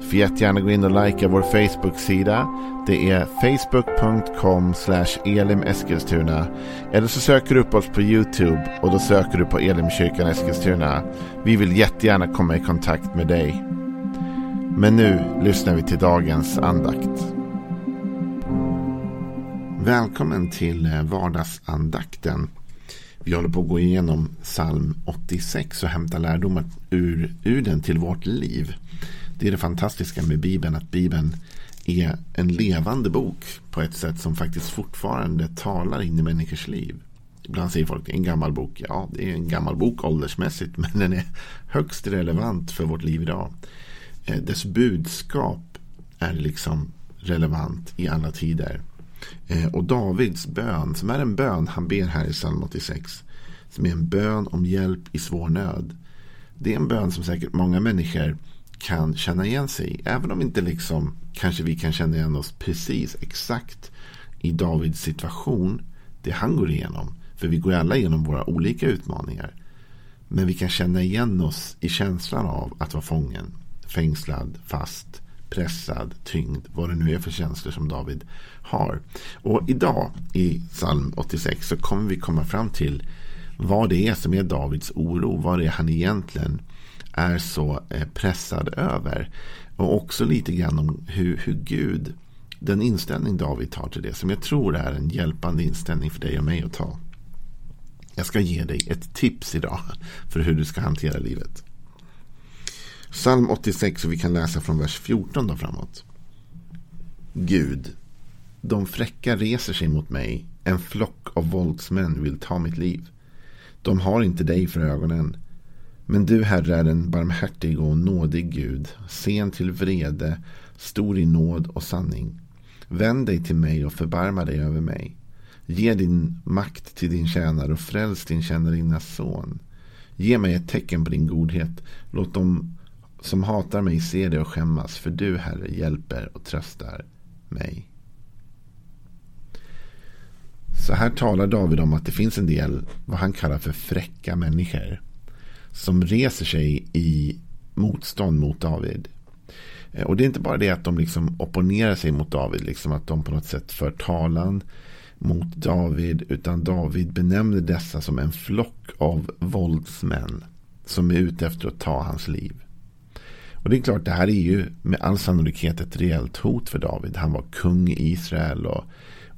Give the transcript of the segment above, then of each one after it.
Får jättegärna gå in och likea vår Facebook-sida. Det är facebook.com elimeskilstuna. Eller så söker du upp oss på YouTube och då söker du på Elimkyrkan Eskilstuna. Vi vill jättegärna komma i kontakt med dig. Men nu lyssnar vi till dagens andakt. Välkommen till eh, vardagsandakten. Vi håller på att gå igenom psalm 86 och hämta lärdomar ur, ur den till vårt liv. Det är det fantastiska med Bibeln, att Bibeln är en levande bok på ett sätt som faktiskt fortfarande talar in i människors liv. Ibland säger folk det är en gammal bok. Ja, det är en gammal bok åldersmässigt, men den är högst relevant för vårt liv idag. Eh, dess budskap är liksom relevant i alla tider. Eh, och Davids bön, som är en bön han ber här i psalm 86, som är en bön om hjälp i svår nöd. Det är en bön som säkert många människor kan känna igen sig i. Även om inte liksom kanske vi kan känna igen oss precis exakt i Davids situation. Det han går igenom. För vi går alla igenom våra olika utmaningar. Men vi kan känna igen oss i känslan av att vara fången. Fängslad, fast, pressad, tyngd. Vad det nu är för känslor som David har. Och idag i psalm 86 så kommer vi komma fram till vad det är som är Davids oro. Vad det är han egentligen är så eh, pressad över. Och också lite grann om hur, hur Gud, den inställning David tar till det, som jag tror är en hjälpande inställning för dig och mig att ta. Jag ska ge dig ett tips idag för hur du ska hantera livet. Psalm 86 och vi kan läsa från vers 14 då framåt. Gud, de fräcka reser sig mot mig. En flock av våldsmän vill ta mitt liv. De har inte dig för ögonen. Men du, Herre, är en barmhärtig och nådig Gud, sen till vrede, stor i nåd och sanning. Vänd dig till mig och förbarma dig över mig. Ge din makt till din tjänare och fräls din tjänarinnas son. Ge mig ett tecken på din godhet. Låt dem som hatar mig se det och skämmas, för du, Herre, hjälper och tröstar mig. Så här talar David om att det finns en del vad han kallar för fräcka människor som reser sig i motstånd mot David. Eh, och det är inte bara det att de liksom opponerar sig mot David, liksom att de på något sätt för talan mot David, utan David benämner dessa som en flock av våldsmän som är ute efter att ta hans liv. Och det är klart, det här är ju med all sannolikhet ett reellt hot för David. Han var kung i Israel och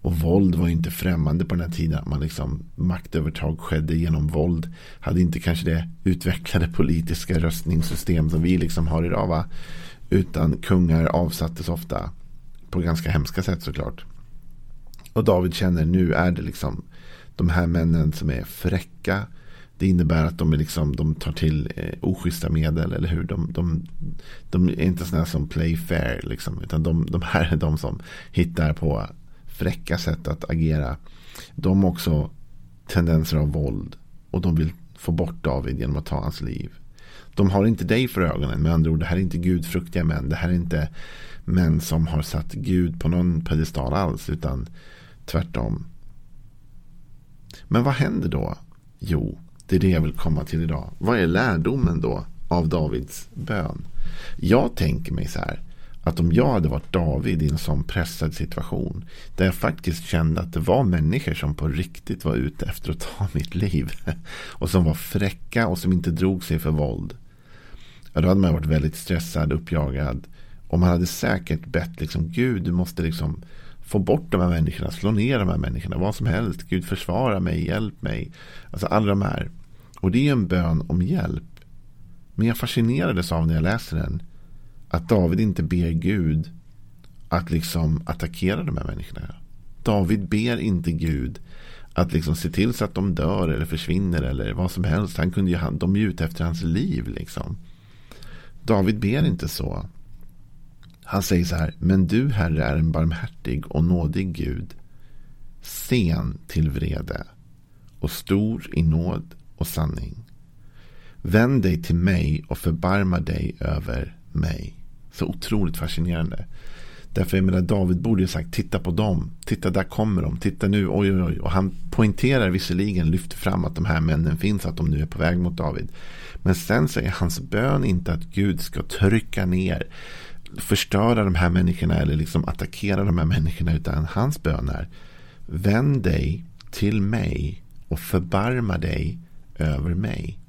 och våld var inte främmande på den här tiden. Man liksom, maktövertag skedde genom våld. Hade inte kanske det utvecklade politiska röstningssystem som vi liksom har idag. Va? Utan kungar avsattes ofta på ganska hemska sätt såklart. Och David känner nu är det liksom de här männen som är fräcka. Det innebär att de, är liksom, de tar till eh, oschyssta medel, eller hur? De, de, de är inte sådana som play fair, liksom, utan de, de här är de som hittar på fräcka sätt att agera. De har också tendenser av våld. Och de vill få bort David genom att ta hans liv. De har inte dig för ögonen. Med andra ord, det här är inte gudfruktiga män. Det här är inte män som har satt Gud på någon pedestal alls. Utan tvärtom. Men vad händer då? Jo, det är det jag vill komma till idag. Vad är lärdomen då av Davids bön? Jag tänker mig så här att om jag hade varit David i en sån pressad situation. Där jag faktiskt kände att det var människor som på riktigt var ute efter att ta mitt liv. Och som var fräcka och som inte drog sig för våld. Ja, då hade man varit väldigt stressad, uppjagad. Och man hade säkert bett liksom Gud, du måste liksom få bort de här människorna, slå ner de här människorna, vad som helst. Gud försvara mig, hjälp mig. Alltså alla de här. Och det är en bön om hjälp. Men jag fascinerades av när jag läser den att David inte ber Gud att liksom attackera de här människorna. David ber inte Gud att liksom se till så att de dör eller försvinner eller vad som helst. Han kunde ju, de är ute efter hans liv liksom. David ber inte så. Han säger så här. Men du Herre är en barmhärtig och nådig Gud. Sen till vrede och stor i nåd och sanning. Vänd dig till mig och förbarma dig över mig. Så otroligt fascinerande. Därför jag menar, David borde ju sagt titta på dem. Titta där kommer de. Titta nu. Oj oj oj. Och han poängterar visserligen, lyfter fram att de här männen finns. Att de nu är på väg mot David. Men sen säger hans bön inte att Gud ska trycka ner. Förstöra de här människorna. Eller liksom attackera de här människorna. Utan hans bön är. Vänd dig till mig. Och förbarma dig över mig.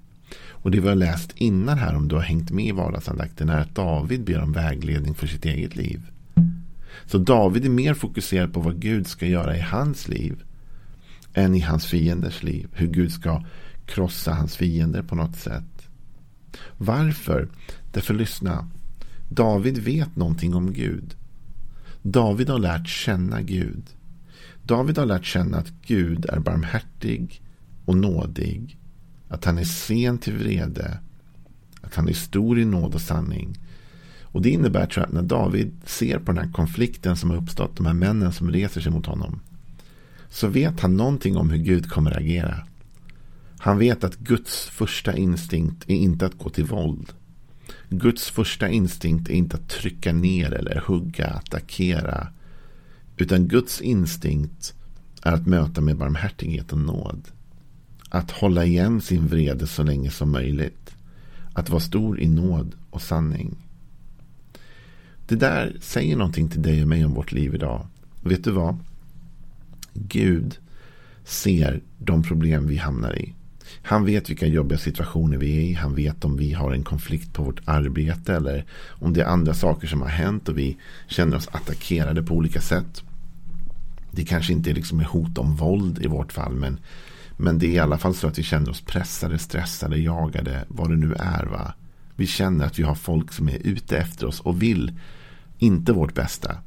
Och det vi har läst innan här om du har hängt med i vardagsandakten är att David ber om vägledning för sitt eget liv. Så David är mer fokuserad på vad Gud ska göra i hans liv än i hans fienders liv. Hur Gud ska krossa hans fiender på något sätt. Varför? Därför lyssna. David vet någonting om Gud. David har lärt känna Gud. David har lärt känna att Gud är barmhärtig och nådig. Att han är sen till vrede. Att han är stor i nåd och sanning. Och det innebär tror jag att när David ser på den här konflikten som har uppstått, de här männen som reser sig mot honom. Så vet han någonting om hur Gud kommer att agera. Han vet att Guds första instinkt är inte att gå till våld. Guds första instinkt är inte att trycka ner eller hugga, attackera. Utan Guds instinkt är att möta med barmhärtighet och nåd. Att hålla igen sin vrede så länge som möjligt. Att vara stor i nåd och sanning. Det där säger någonting till dig och mig om vårt liv idag. Vet du vad? Gud ser de problem vi hamnar i. Han vet vilka jobbiga situationer vi är i. Han vet om vi har en konflikt på vårt arbete eller om det är andra saker som har hänt och vi känner oss attackerade på olika sätt. Det kanske inte är liksom ett hot om våld i vårt fall men, men det är i alla fall så att vi känner oss pressade, stressade, jagade, vad det nu är. va. Vi känner att vi har folk som är ute efter oss och vill inte vårt bästa.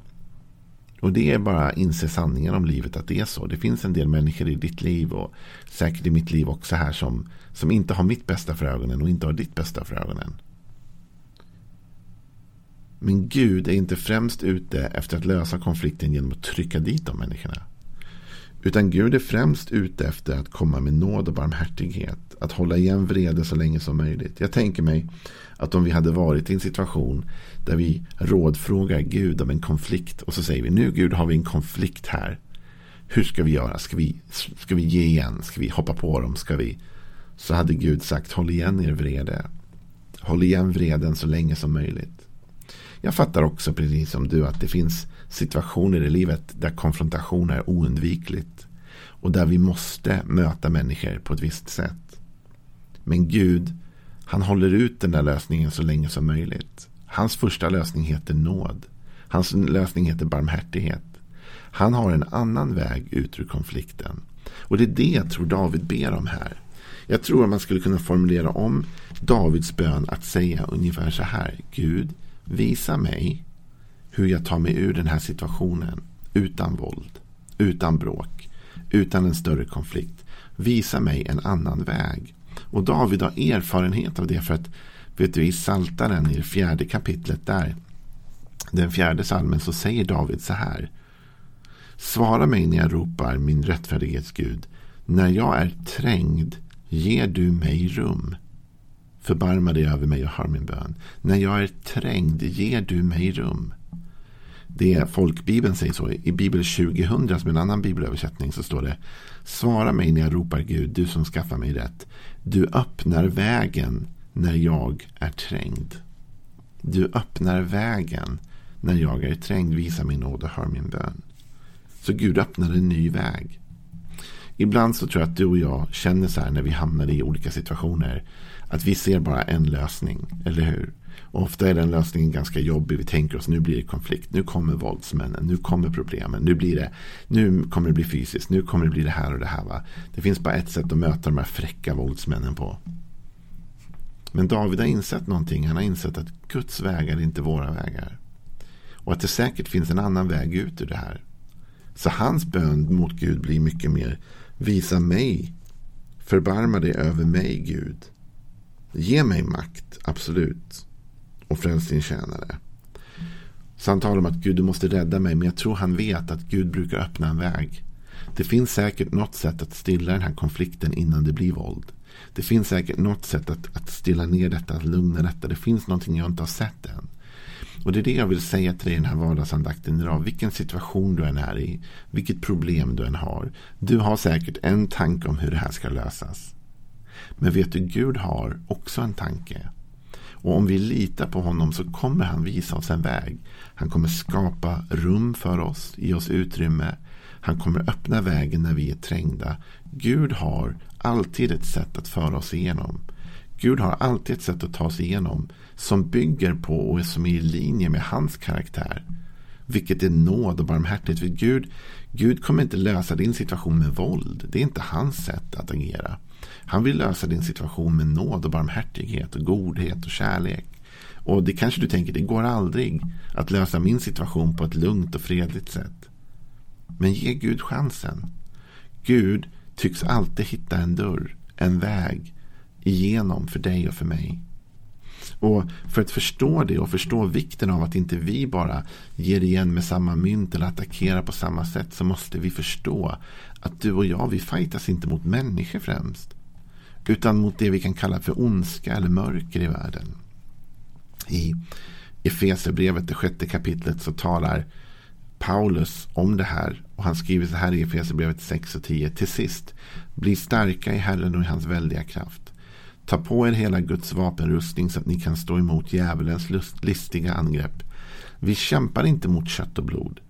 Och det är bara att inse sanningen om livet att det är så. Det finns en del människor i ditt liv och säkert i mitt liv också här som, som inte har mitt bästa för ögonen och inte har ditt bästa för ögonen. Men Gud är inte främst ute efter att lösa konflikten genom att trycka dit de människorna. Utan Gud är främst ute efter att komma med nåd och barmhärtighet. Att hålla igen vrede så länge som möjligt. Jag tänker mig att om vi hade varit i en situation där vi rådfrågar Gud om en konflikt. Och så säger vi nu Gud har vi en konflikt här. Hur ska vi göra? Ska vi, ska vi ge igen? Ska vi hoppa på dem? Ska vi? Så hade Gud sagt håll igen er vrede. Håll igen vreden så länge som möjligt. Jag fattar också precis som du att det finns situationer i livet där konfrontation är oundvikligt. Och där vi måste möta människor på ett visst sätt. Men Gud, han håller ut den där lösningen så länge som möjligt. Hans första lösning heter nåd. Hans lösning heter barmhärtighet. Han har en annan väg ut ur konflikten. Och det är det jag tror David ber om här. Jag tror att man skulle kunna formulera om Davids bön att säga ungefär så här. Gud, visa mig hur jag tar mig ur den här situationen utan våld, utan bråk, utan en större konflikt. Visa mig en annan väg. Och David har erfarenhet av det för att vet du, i Saltaren i det fjärde kapitlet där, den fjärde salmen så säger David så här. Svara mig när jag ropar min rättfärdighetsgud. När jag är trängd ger du mig rum. Förbarma dig över mig och hör min bön. När jag är trängd ger du mig rum. Det är folkbibeln säger så. I Bibel 2000 som en annan bibelöversättning så står det. Svara mig när jag ropar Gud, du som skaffar mig rätt. Du öppnar vägen när jag är trängd. Du öppnar vägen när jag är trängd. Visa min nåd och hör min bön. Så Gud öppnar en ny väg. Ibland så tror jag att du och jag känner så här när vi hamnar i olika situationer. Att vi ser bara en lösning, eller hur? Och ofta är den lösningen ganska jobbig. Vi tänker oss nu blir det konflikt. Nu kommer våldsmännen. Nu kommer problemen. Nu, blir det, nu kommer det bli fysiskt. Nu kommer det bli det här och det här. Va? Det finns bara ett sätt att möta de här fräcka våldsmännen på. Men David har insett någonting. Han har insett att Guds vägar är inte våra vägar. Och att det säkert finns en annan väg ut ur det här. Så hans bön mot Gud blir mycket mer. Visa mig. Förbarma dig över mig Gud. Ge mig makt, absolut. Och fräls din tjänare. Så han talar om att Gud du måste rädda mig. Men jag tror han vet att Gud brukar öppna en väg. Det finns säkert något sätt att stilla den här konflikten innan det blir våld. Det finns säkert något sätt att, att stilla ner detta, att lugna detta. Det finns någonting jag inte har sett än. Och det är det jag vill säga till dig i den här vardagsandakten idag. Vilken situation du än är i. Vilket problem du än har. Du har säkert en tanke om hur det här ska lösas. Men vet du, Gud har också en tanke. Och om vi litar på honom så kommer han visa oss en väg. Han kommer skapa rum för oss, ge oss utrymme. Han kommer öppna vägen när vi är trängda. Gud har alltid ett sätt att föra oss igenom. Gud har alltid ett sätt att ta sig igenom som bygger på och som är i linje med hans karaktär. Vilket är nåd och barmhärtighet. För Gud, Gud kommer inte lösa din situation med våld. Det är inte hans sätt att agera. Han vill lösa din situation med nåd och barmhärtighet och godhet och kärlek. Och det kanske du tänker, det går aldrig att lösa min situation på ett lugnt och fredligt sätt. Men ge Gud chansen. Gud tycks alltid hitta en dörr, en väg igenom för dig och för mig. Och för att förstå det och förstå vikten av att inte vi bara ger igen med samma mynt eller attackerar på samma sätt så måste vi förstå att du och jag, vi fightas inte mot människor främst. Utan mot det vi kan kalla för ondska eller mörker i världen. I Efesierbrevet, det sjätte kapitlet, så talar Paulus om det här. Och han skriver så här i Efesierbrevet 6 och 10. Till sist, bli starka i Herren och i hans väldiga kraft. Ta på er hela Guds vapenrustning så att ni kan stå emot djävulens listiga angrepp. Vi kämpar inte mot kött och blod.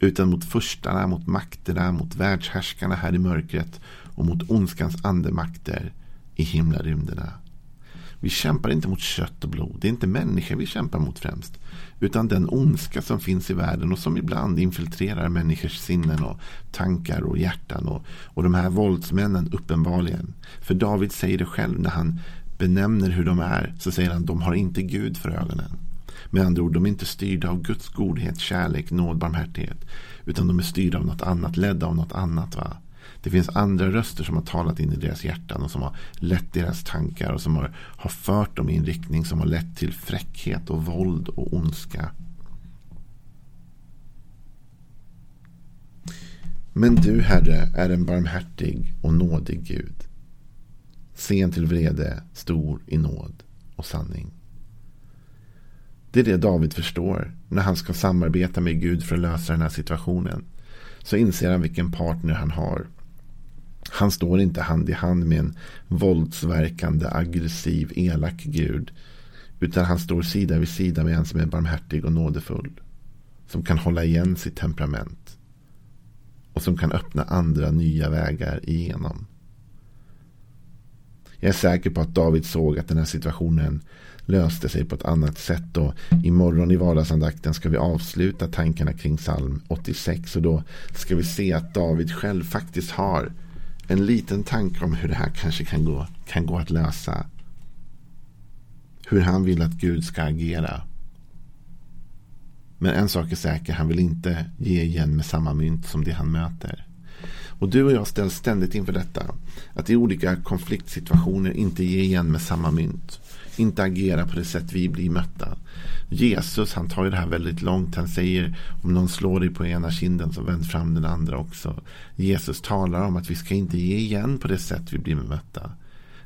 Utan mot förstarna, mot makterna, mot världshärskarna här i mörkret och mot ondskans andemakter i himlarymderna. Vi kämpar inte mot kött och blod. Det är inte människor vi kämpar mot främst. Utan den ondska som finns i världen och som ibland infiltrerar människors sinnen och tankar och hjärtan. Och, och de här våldsmännen uppenbarligen. För David säger det själv när han benämner hur de är. Så säger han de har inte Gud för ögonen. Med andra ord, de är inte styrda av Guds godhet, kärlek, nåd, barmhärtighet. Utan de är styrda av något annat, ledda av något annat. va det finns andra röster som har talat in i deras hjärtan och som har lett deras tankar och som har, har fört dem i en riktning som har lett till fräckhet och våld och ondska. Men du, Herre, är en barmhärtig och nådig Gud. Sen till vrede, stor i nåd och sanning. Det är det David förstår när han ska samarbeta med Gud för att lösa den här situationen. Så inser han vilken partner han har. Han står inte hand i hand med en våldsverkande, aggressiv, elak Gud. Utan han står sida vid sida med en som är barmhärtig och nådefull. Som kan hålla igen sitt temperament. Och som kan öppna andra nya vägar igenom. Jag är säker på att David såg att den här situationen löste sig på ett annat sätt. Och imorgon i vardagsandakten ska vi avsluta tankarna kring psalm 86. Och då ska vi se att David själv faktiskt har en liten tanke om hur det här kanske kan gå, kan gå att lösa. Hur han vill att Gud ska agera. Men en sak är säker, han vill inte ge igen med samma mynt som det han möter. Och du och jag ställs ständigt inför detta. Att i olika konfliktsituationer inte ge igen med samma mynt. Inte agera på det sätt vi blir mötta. Jesus han tar ju det här väldigt långt. Han säger om någon slår dig på ena kinden så vänd fram den andra också. Jesus talar om att vi ska inte ge igen på det sätt vi blir bemötta.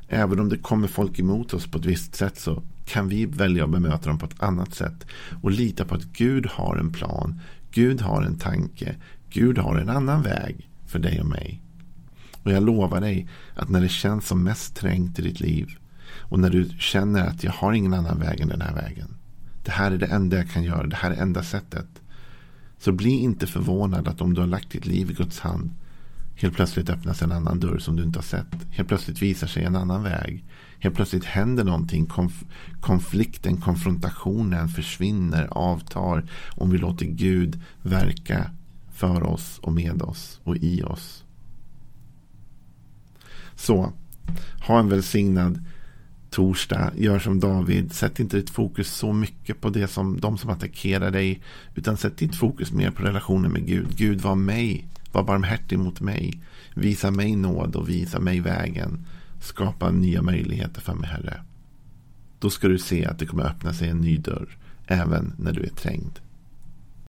Även om det kommer folk emot oss på ett visst sätt så kan vi välja att bemöta dem på ett annat sätt. Och lita på att Gud har en plan. Gud har en tanke. Gud har en annan väg för dig och mig. Och jag lovar dig att när det känns som mest trängt i ditt liv och när du känner att jag har ingen annan väg än den här vägen. Det här är det enda jag kan göra. Det här är enda sättet. Så bli inte förvånad att om du har lagt ditt liv i Guds hand. Helt plötsligt öppnas en annan dörr som du inte har sett. Helt plötsligt visar sig en annan väg. Helt plötsligt händer någonting. Konf konflikten, konfrontationen försvinner, avtar. Om vi låter Gud verka för oss och med oss och i oss. Så, ha en välsignad torsdag, gör som David. Sätt inte ditt fokus så mycket på det som de som attackerar dig. Utan sätt ditt fokus mer på relationen med Gud. Gud var mig, var barmhärtig mot mig. Visa mig nåd och visa mig vägen. Skapa nya möjligheter för mig, Herre. Då ska du se att det kommer öppna sig en ny dörr. Även när du är trängd.